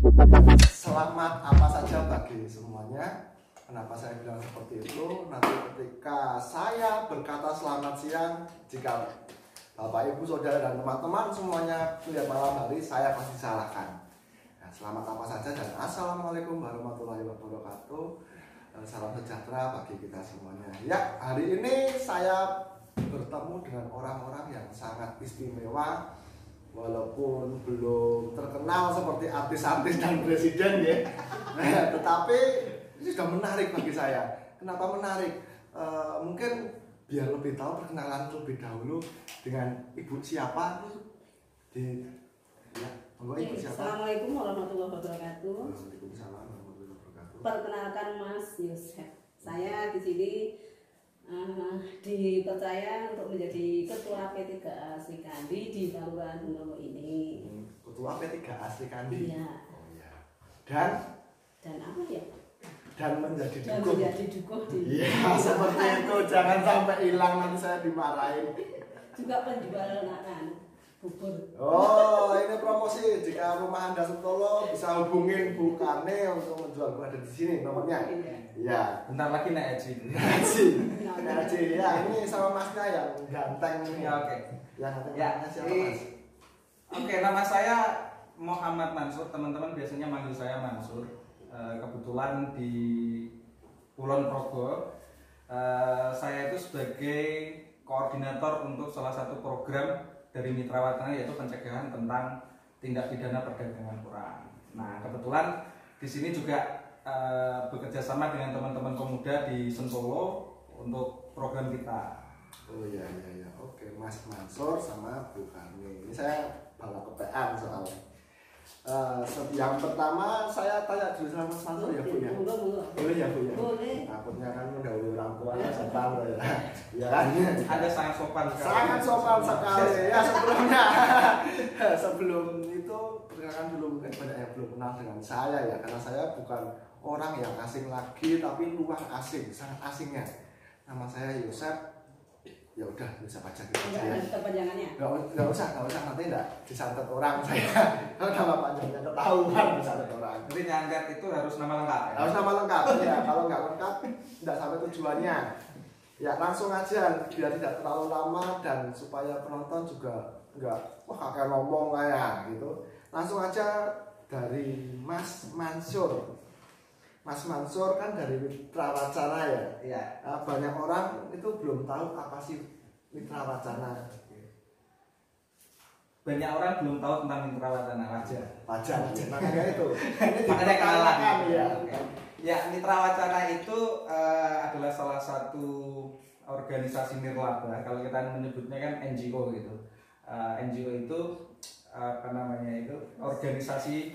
Selamat apa saja bagi semuanya. Kenapa saya bilang seperti itu? Nanti ketika saya berkata selamat siang, jika Bapak, Ibu, Saudara, dan teman-teman semuanya melihat malam hari, saya pasti salahkan. Nah, selamat apa saja dan Assalamualaikum warahmatullahi wabarakatuh. Eh, Salam sejahtera bagi kita semuanya. Ya, hari ini saya bertemu dengan orang-orang yang sangat istimewa walaupun belum terkenal seperti artis-artis dan presiden ya. Nah, tetapi ini sudah menarik bagi saya. Kenapa menarik? Eh, mungkin biar lebih tahu perkenalan terlebih dahulu dengan ibu siapa. Di ya ibu siapa. Assalamualaikum warahmatullahi wabarakatuh. Waalaikumsalam warahmatullahi wabarakatuh. Perkenalkan Mas Yosef. Saya di sini dipercaya untuk menjadi ketua P3 Asri Kandi di Kelurahan Gunowo ini. Hmm, ketua P3 Asri Kandi Iya. oh ya dan Dan apa ya? dan menjadi Dan dukung menjadi dukuh di Iya, seperti itu. Jangan sampai hilang nanti saya dimarahin. juga penjual makan bubur. Oh, ini promosi. Jika rumah Anda Sentolo bisa hubungin Bu Kane untuk menjual buah ada di sini nomornya. Iya. Iya. Bentar lagi naik Haji. Haji. Haji. Ya, ini sama Masnya yang ganteng ini. Ya oke. Yang ganteng Ya, namanya siapa, Mas? Oke, nama saya Muhammad Mansur. Teman-teman biasanya manggil saya Mansur. Eh, kebetulan di Kulon Progo, eh, saya itu sebagai koordinator untuk salah satu program dari Mitra Watana yaitu pencegahan tentang tindak pidana perdagangan orang. Nah, kebetulan di sini juga eh, bekerja sama dengan teman-teman pemuda di Sentolo untuk program kita. Oh iya iya iya. Oke, Mas Mansur sama Bu Kane. Ini saya bawa ke PN soalnya. Eh, se- yang pertama saya tanya dulu sama Mas Mansur ya Bu ya. Boleh ya Bu ya? Boleh. Takutnya kan udah orang tua ya sopan ya. Ya kan? Ada sangat sopan sekali. Sangat sopan sekali ya sebelumnya. Sebelum itu perkenalkan dulu mungkin banyak yang belum kenal dengan saya ya karena saya bukan orang yang asing lagi tapi luar asing, sangat asingnya. Nama saya Yosef. Ya udah, Yosef aja gitu Enggak aja ya. ada kepanjangannya. Gak, gak usah, gak usah nanti enggak disantet orang saya. Kalau nama panjangnya ketahuan disantet orang. Jadi nyantet itu harus nama lengkap ya. Harus nama lengkap ya. Kalau nggak lengkap, tidak sampai tujuannya. Ya langsung aja biar tidak terlalu lama dan supaya penonton juga nggak wah kakek ngomong kayak gitu. Langsung aja dari Mas Mansur. Mas Mansur kan dari Mitra Wacana ya. Iya. Nah, banyak orang itu belum tahu apa sih Mitra Wacana. Banyak orang belum tahu tentang mitra wacana wajar. Wajar, makanya itu. Ini Makanya kenalan. diperkenalkan, ya. Ya, mitra wacana itu eh, adalah salah satu organisasi nirlaba. Kalau kita menyebutnya kan NGO gitu. Eh, NGO itu apa namanya itu organisasi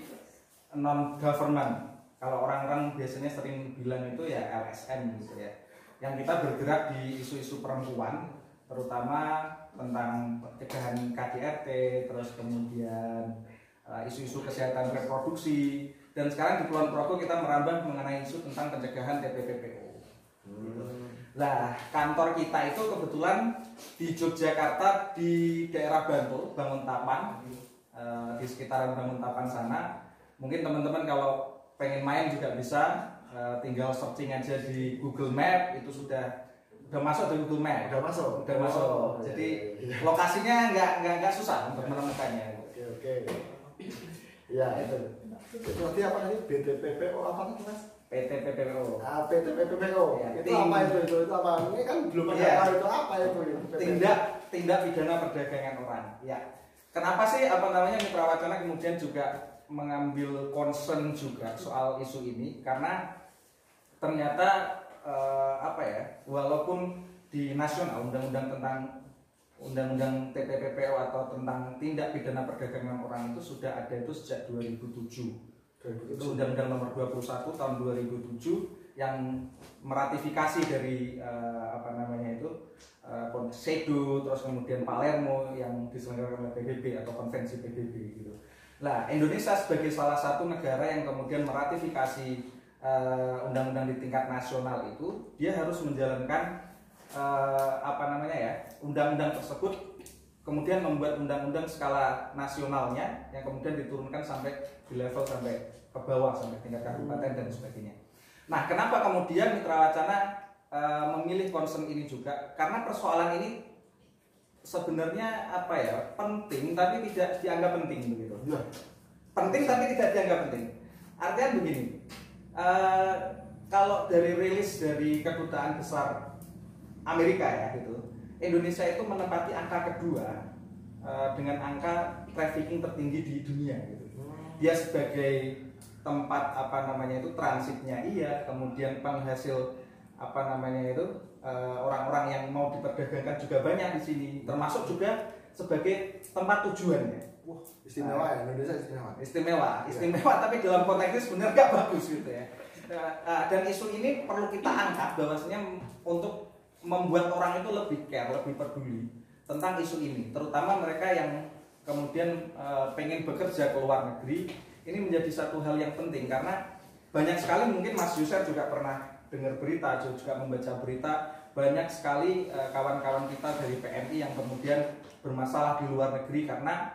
non government. Kalau orang-orang biasanya sering bilang itu ya LSM gitu ya. Yang kita bergerak di isu-isu perempuan, terutama tentang pencegahan KDRT, terus kemudian uh, isu-isu kesehatan reproduksi, dan sekarang di Kulon Progo kita merambah mengenai isu tentang pencegahan TPPPO. Hmm. Nah, kantor kita itu kebetulan di Yogyakarta di daerah Bantul, Banguntapan, eh, di sekitaran Banguntapan sana. Mungkin teman-teman kalau pengen main juga bisa, eh, tinggal searching aja di Google Map itu sudah udah masuk di Google Map. Udah masuk. Udah masuk. Oh, Jadi iya, iya. lokasinya nggak nggak nggak susah untuk menemukannya. Oke oke. Ya itu. Itu nanti apa tadi BTPPO apa tadi mas? PT PPPO. Ah, PTPPO. Ya, itu ting- apa itu itu itu apa? Ini kan belum ada Iya. tahu itu apa itu. itu tindak tindak pidana perdagangan orang. Ya. Kenapa sih apa namanya Mitra Wacana kemudian juga mengambil concern juga soal isu ini karena ternyata eh, apa ya walaupun di nasional undang-undang tentang undang-undang TPPPO atau tentang tindak pidana perdagangan orang itu sudah ada itu sejak 2007 itu Undang-Undang Nomor 21 Tahun 2007 yang meratifikasi dari eh, apa namanya itu eh, Sedo terus kemudian Palermo yang diselenggarakan oleh PBB atau Konvensi PBB gitu. Nah Indonesia sebagai salah satu negara yang kemudian meratifikasi eh, undang-undang di tingkat nasional itu dia harus menjalankan eh, apa namanya ya undang-undang tersebut kemudian membuat undang-undang skala nasionalnya yang kemudian diturunkan sampai di level sampai ke bawah sampai tingkat kabupaten dan sebagainya. Nah, kenapa kemudian Mitra Wacana uh, memilih concern ini juga? Karena persoalan ini sebenarnya apa ya penting tapi tidak dianggap penting begitu. Ya. Penting tapi tidak dianggap penting. Artinya begini, uh, kalau dari rilis dari kedutaan besar Amerika ya gitu, Indonesia itu menempati angka kedua uh, dengan angka trafficking tertinggi di dunia gitu. Dia sebagai tempat apa namanya itu transitnya iya, kemudian penghasil apa namanya itu eh, orang-orang uh, yang mau diperdagangkan juga banyak di sini, termasuk juga sebagai tempat tujuannya. Wah, istimewa ya Indonesia istimewa. Istimewa, iya. istimewa ya. tapi dalam konteks sebenarnya gak bagus gitu ya. Uh, dan isu ini perlu kita angkat bahwasanya untuk membuat orang itu lebih care, lebih peduli tentang isu ini, terutama mereka yang kemudian uh, pengen bekerja ke luar negeri ini menjadi satu hal yang penting karena banyak sekali mungkin Mas Yusuf juga pernah dengar berita juga membaca berita banyak sekali eh, kawan-kawan kita dari PMI yang kemudian bermasalah di luar negeri karena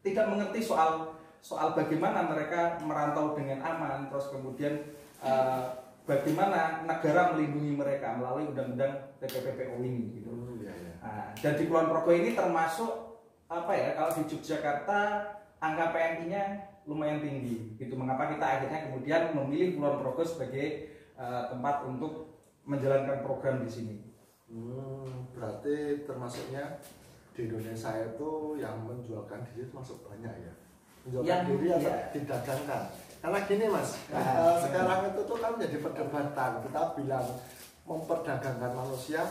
tidak mengerti soal soal bagaimana mereka merantau dengan aman terus kemudian uh, bagaimana negara melindungi mereka melalui undang-undang TPPO ini gitu. Oh, iya, iya. Nah, dan di Kulon Progo ini termasuk apa ya kalau di Yogyakarta angka PMI-nya lumayan tinggi. Itu mengapa kita akhirnya kemudian memilih Kulon Progo sebagai uh, tempat untuk menjalankan program di sini. Hmm, berarti termasuknya di Indonesia itu yang menjualkan diri termasuk banyak ya. Menjualkan yang, diri atau iya. didagangkan. Karena gini mas, nah, uh, sekarang itu tuh kan menjadi perdebatan. Kita bilang memperdagangkan manusia,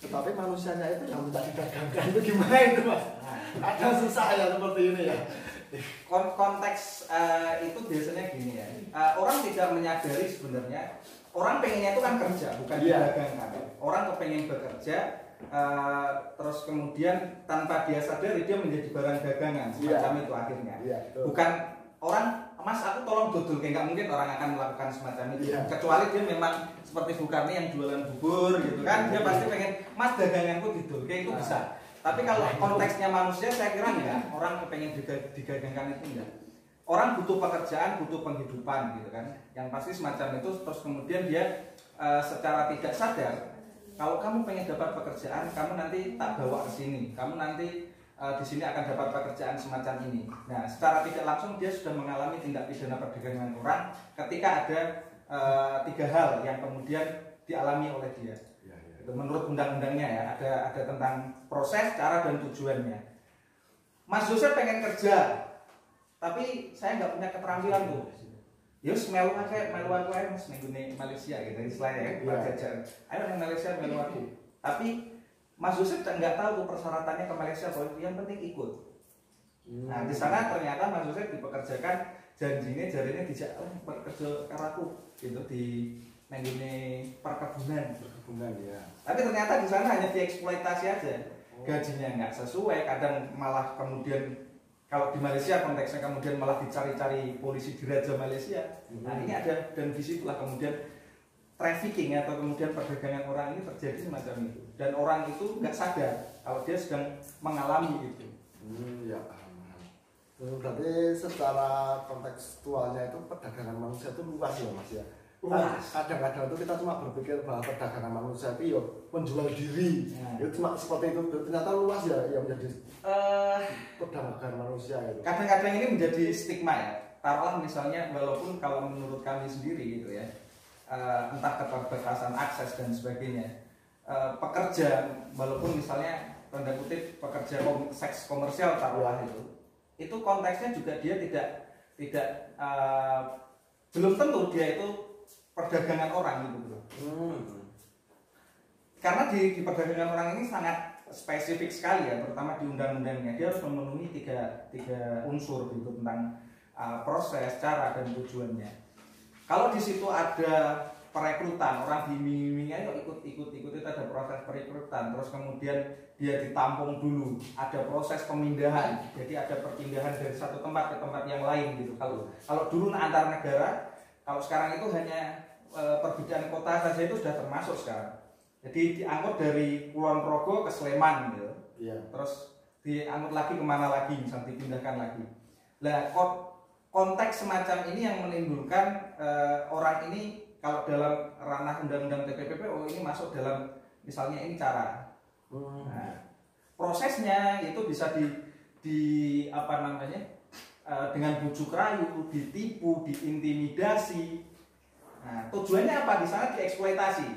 tetapi manusianya itu yang minta didagangkan itu gimana itu mas? Nah. Ada susah ya seperti ini ya konteks uh, itu biasanya gini ya uh, orang tidak menyadari sebenarnya orang pengennya itu kan kerja bukan yeah. didagangkan orang kepengen bekerja uh, terus kemudian tanpa dia sadari dia menjadi barang dagangan semacam yeah. itu akhirnya yeah, bukan orang mas aku tolong dodol kayak nggak mungkin orang akan melakukan semacam itu yeah. kecuali dia memang seperti bukannya yang jualan bubur gitu kan dia pasti pengen mas daganganku didol kayak itu nah. bisa tapi kalau konteksnya manusia saya kira enggak, orang kepengen digagangkan itu enggak. Orang butuh pekerjaan, butuh penghidupan gitu kan. Yang pasti semacam itu terus kemudian dia uh, secara tidak sadar kalau kamu pengen dapat pekerjaan, kamu nanti tak bawa ke sini. Kamu nanti uh, di sini akan dapat pekerjaan semacam ini. Nah, secara tidak langsung dia sudah mengalami tindak pidana perdagangan orang ketika ada uh, tiga hal yang kemudian dialami oleh dia itu menurut undang-undangnya ya ada ada tentang proses cara dan tujuannya Mas Joseph pengen kerja tapi saya nggak punya keterampilan tuh Yus melu aja melu aku aja mas minggu Malaysia gitu istilahnya ya iya. jajan ayo nang Malaysia melu aku tapi Mas Joseph nggak tahu tuh persyaratannya ke Malaysia bahwa yang penting ikut. Hmm. nah di sana ternyata Mas Joseph dipekerjakan janjinya jarinya dijak oh, bekerja karaku gitu di nenggine perkebunan. Perkebunan ya tapi ternyata di sana hanya dieksploitasi aja. Oh. gajinya nggak sesuai kadang malah kemudian kalau di Malaysia konteksnya kemudian malah dicari-cari polisi di Raja Malaysia hmm. nah ini ada dan di situlah kemudian trafficking atau kemudian perdagangan orang ini terjadi semacam itu. Dan orang itu nggak sadar kalau dia sedang mengalami itu. Hmm, ya. Berarti secara kontekstualnya itu perdagangan manusia itu luas ya mas ya kadang-kadang itu kita cuma berpikir bahwa perdagangan manusia itu ya menjual diri. Ya. itu cuma seperti itu. Ternyata luas ya yang menjadi uh, perdagangan manusia itu. Kadang-kadang ini menjadi stigma ya. Taruhlah misalnya walaupun kalau menurut kami sendiri gitu ya uh, entah keterbatasan akses dan sebagainya uh, pekerja walaupun misalnya tanda kutip pekerja kom seks komersial taruhlah itu itu konteksnya juga dia tidak tidak uh, belum tentu dia itu perdagangan orang gitu bro. Hmm. Karena di, di perdagangan orang ini sangat spesifik sekali ya, terutama di undang-undangnya dia harus memenuhi tiga, tiga unsur gitu tentang uh, proses, cara dan tujuannya. Kalau di situ ada perekrutan orang diiming-imingnya yuk ikut ikut ikut itu ada proses perekrutan terus kemudian dia ditampung dulu ada proses pemindahan jadi ada perpindahan dari satu tempat ke tempat yang lain gitu kalau kalau dulu antar negara kalau sekarang itu hanya e, perbedaan kota saja itu sudah termasuk sekarang. Jadi diangkut dari Kulon Progo ke Sleman gitu. Iya. Terus diangkut lagi ke mana lagi misalnya dipindahkan lagi lah kon- konteks semacam ini yang menimbulkan eh, orang ini kalau dalam ranah undang-undang TPPP oh ini masuk dalam misalnya ini cara Hmm. Nah, prosesnya itu bisa di di apa namanya dengan bujuk rayu, ditipu, diintimidasi. Nah, tujuannya apa? Di sana dieksploitasi.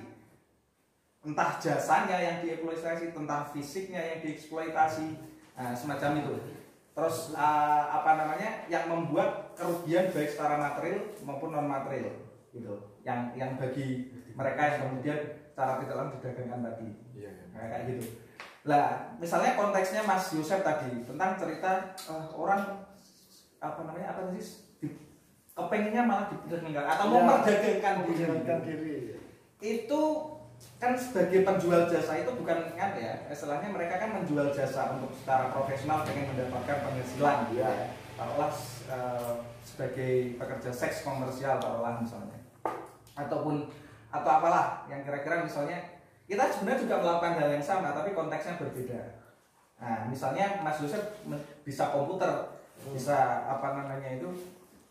Entah jasanya yang dieksploitasi, entah fisiknya yang dieksploitasi. Nah, semacam itu. Terus eh, apa namanya? Yang membuat kerugian baik secara material maupun non material gitu. Yang yang bagi mereka yang kemudian cara tidak langsung didagangkan tadi. Iya, iya. Nah, kayak gitu. Lah, misalnya konteksnya Mas Yosef tadi tentang cerita eh, orang apa namanya apa sih di, kepengennya malah diperdagangkan atau Ya, memperdagangkan diri. Diri. Itu kan sebagai penjual jasa itu bukan kan ya, istilahnya mereka kan menjual jasa untuk secara profesional pengen mendapatkan penghasilan gitu ya. Taruhlah eh, sebagai pekerja seks komersial taruhlah misalnya. Ataupun atau apalah yang kira-kira misalnya kita sebenarnya juga melakukan hal yang sama tapi konteksnya berbeda. Nah, misalnya Mas Yosef bisa komputer, bisa apa namanya itu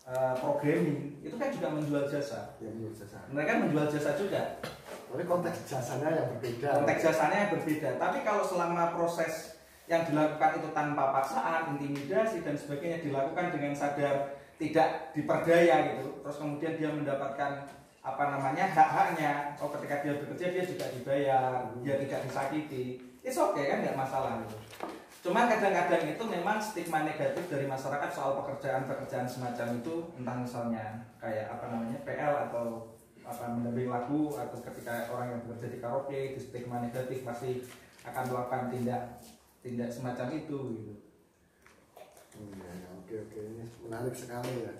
eh, programming, itu kan juga menjual jasa. Ya, menurut jasa. Mereka menjual jasa juga. Tapi konteks jasanya yang berbeda. Konteks jasanya yang berbeda. Tapi kalau selama proses yang dilakukan itu tanpa paksaan, intimidasi dan sebagainya dilakukan dengan sadar tidak diperdaya gitu, terus kemudian dia mendapatkan apa namanya hak-haknya. Oh ketika dia bekerja dia juga dibayar, dia tidak disakiti. It's okay kan nggak masalah gitu. Cuma kadang-kadang itu memang stigma negatif dari masyarakat soal pekerjaan-pekerjaan semacam itu, entah misalnya kayak apa namanya PL atau apa mendampingi lagu atau ketika orang yang bekerja di karaoke di stigma negatif pasti akan melakukan tindak tindak semacam itu gitu. Hmm, ya, oke oke ini menarik sekali ya.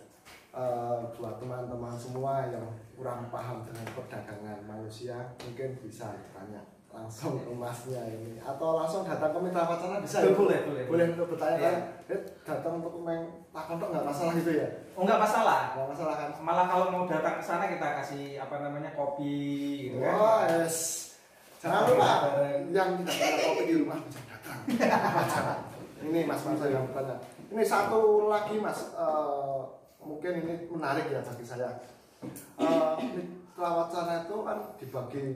Eh, buat teman-teman semua yang kurang paham dengan perdagangan manusia mungkin bisa tanya langsung ke masnya ini. Atau langsung datang ke mitra wacana bisa ya? boleh boleh boleh. Untuk bertanya Iya. kan? Eh, datang untuk main takon tok nggak masalah gitu ya? Oh nggak masalah. nggak masalah kan? Malah kalau mau datang ke sana kita kasih apa namanya kopi gitu kan. wah yes. Jangan lupa yang tidak ada kopi di rumah bisa datang. Ini mas mas saya yang bertanya. Ini satu lagi mas. Eh, mungkin ini menarik ya bagi saya. Eh, mitra wacana itu kan dibagi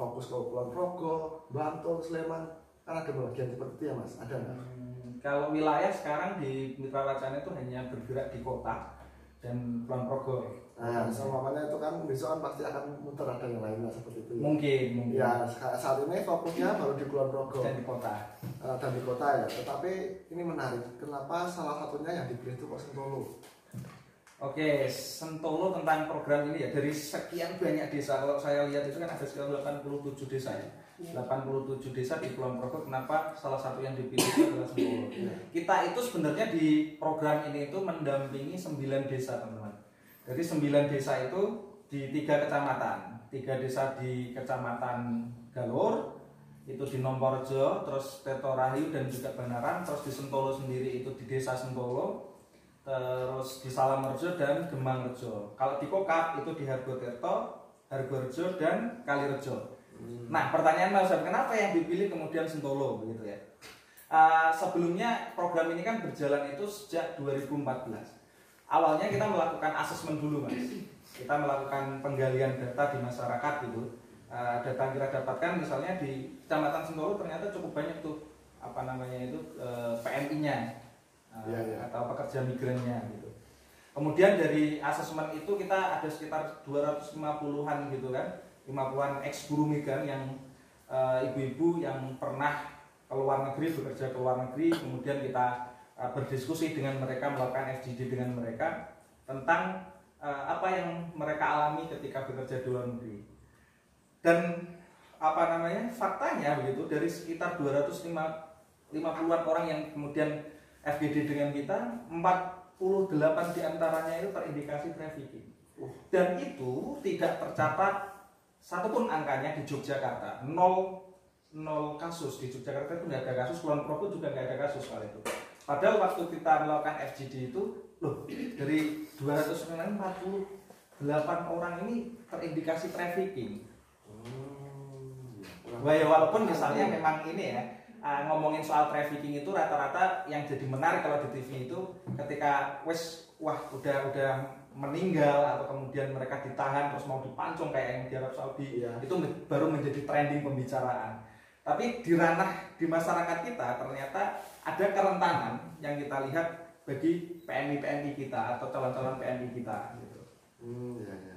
fokus ke Kulon Progo, Bantul, Sleman kan ada bagian seperti itu ya mas ada nggak? Hmm, kalau wilayah sekarang di Mitra Wacana itu hanya bergerak di kota dan Kulon Progo. Nah, semuanya itu kan besok kan pasti akan muter ada yang lainnya seperti itu ya. Mungkin, mungkin. Ya, sa- saat ini fokusnya baru di Kulon Progo Dan di kota. eh, dan di kota ya. Tetapi ini menarik. Kenapa salah satunya yang dipilih itu kok Sentolo? Oke, Sentolo tentang program ini ya dari sekian banyak desa. Kalau saya lihat itu kan ada sekitar 87 desa ya. 87 desa di Kulon Progo. Kenapa salah satu yang dipilih adalah Sentolo? Kita itu sebenarnya di program ini itu mendampingi 9 desa, teman-teman. Jadi 9 desa itu di tiga kecamatan. Tiga desa di kecamatan Galur, itu di Nomorjo, terus Teto Rahayu dan juga Banaran, terus di Sentolo sendiri itu di desa Sentolo, terus di Salamerjo dan Gemangrejo. Kalau di Kokap itu di Hargotirto, Hargorejo dan Kalirejo. Nah, pertanyaan Mas kenapa yang dipilih kemudian Sentolo begitu ya? Uh, sebelumnya program ini kan berjalan itu sejak 2014. Awalnya kita melakukan asesmen dulu, Mas. Kita melakukan penggalian data di masyarakat gitu. Uh, data yang kita dapatkan misalnya di Kecamatan Sentolo ternyata cukup banyak tuh apa namanya itu uh, PMI-nya uh, Iya, iya. atau pekerja migrannya gitu. Kemudian dari asesmen itu kita ada sekitar 250-an gitu kan, 50-an ex guru migran yang eh, ibu-ibu yang pernah ke luar negeri bekerja ke luar negeri, kemudian kita eh, berdiskusi dengan mereka melakukan FGD dengan mereka tentang eh, apa yang mereka alami ketika bekerja di luar negeri. Dan apa namanya faktanya begitu dari sekitar 250-an orang yang kemudian FGD dengan kita 48 di antaranya itu terindikasi trafficking. Dan itu tidak tercatat satupun angkanya di Yogyakarta. Nol nol kasus di Yogyakarta itu nggak ada kasus Kulon Progo juga nggak ada kasus soal itu. Padahal waktu kita melakukan FGD itu loh dari 248 orang ini terindikasi trafficking. Hmm, ya, ya walaupun misalnya memang ini ya uh, ngomongin soal trafficking itu rata-rata yang jadi menarik kalau di TV itu ketika wes wah udah udah meninggal atau kemudian mereka ditahan terus mau dipancung kayak yang di Arab Saudi Iya. itu baru menjadi trending pembicaraan. Tapi di ranah di masyarakat kita ternyata ada kerentanan yang kita lihat bagi PMI PMI kita atau calon-calon PMI kita gitu. Hmm, ya, ya.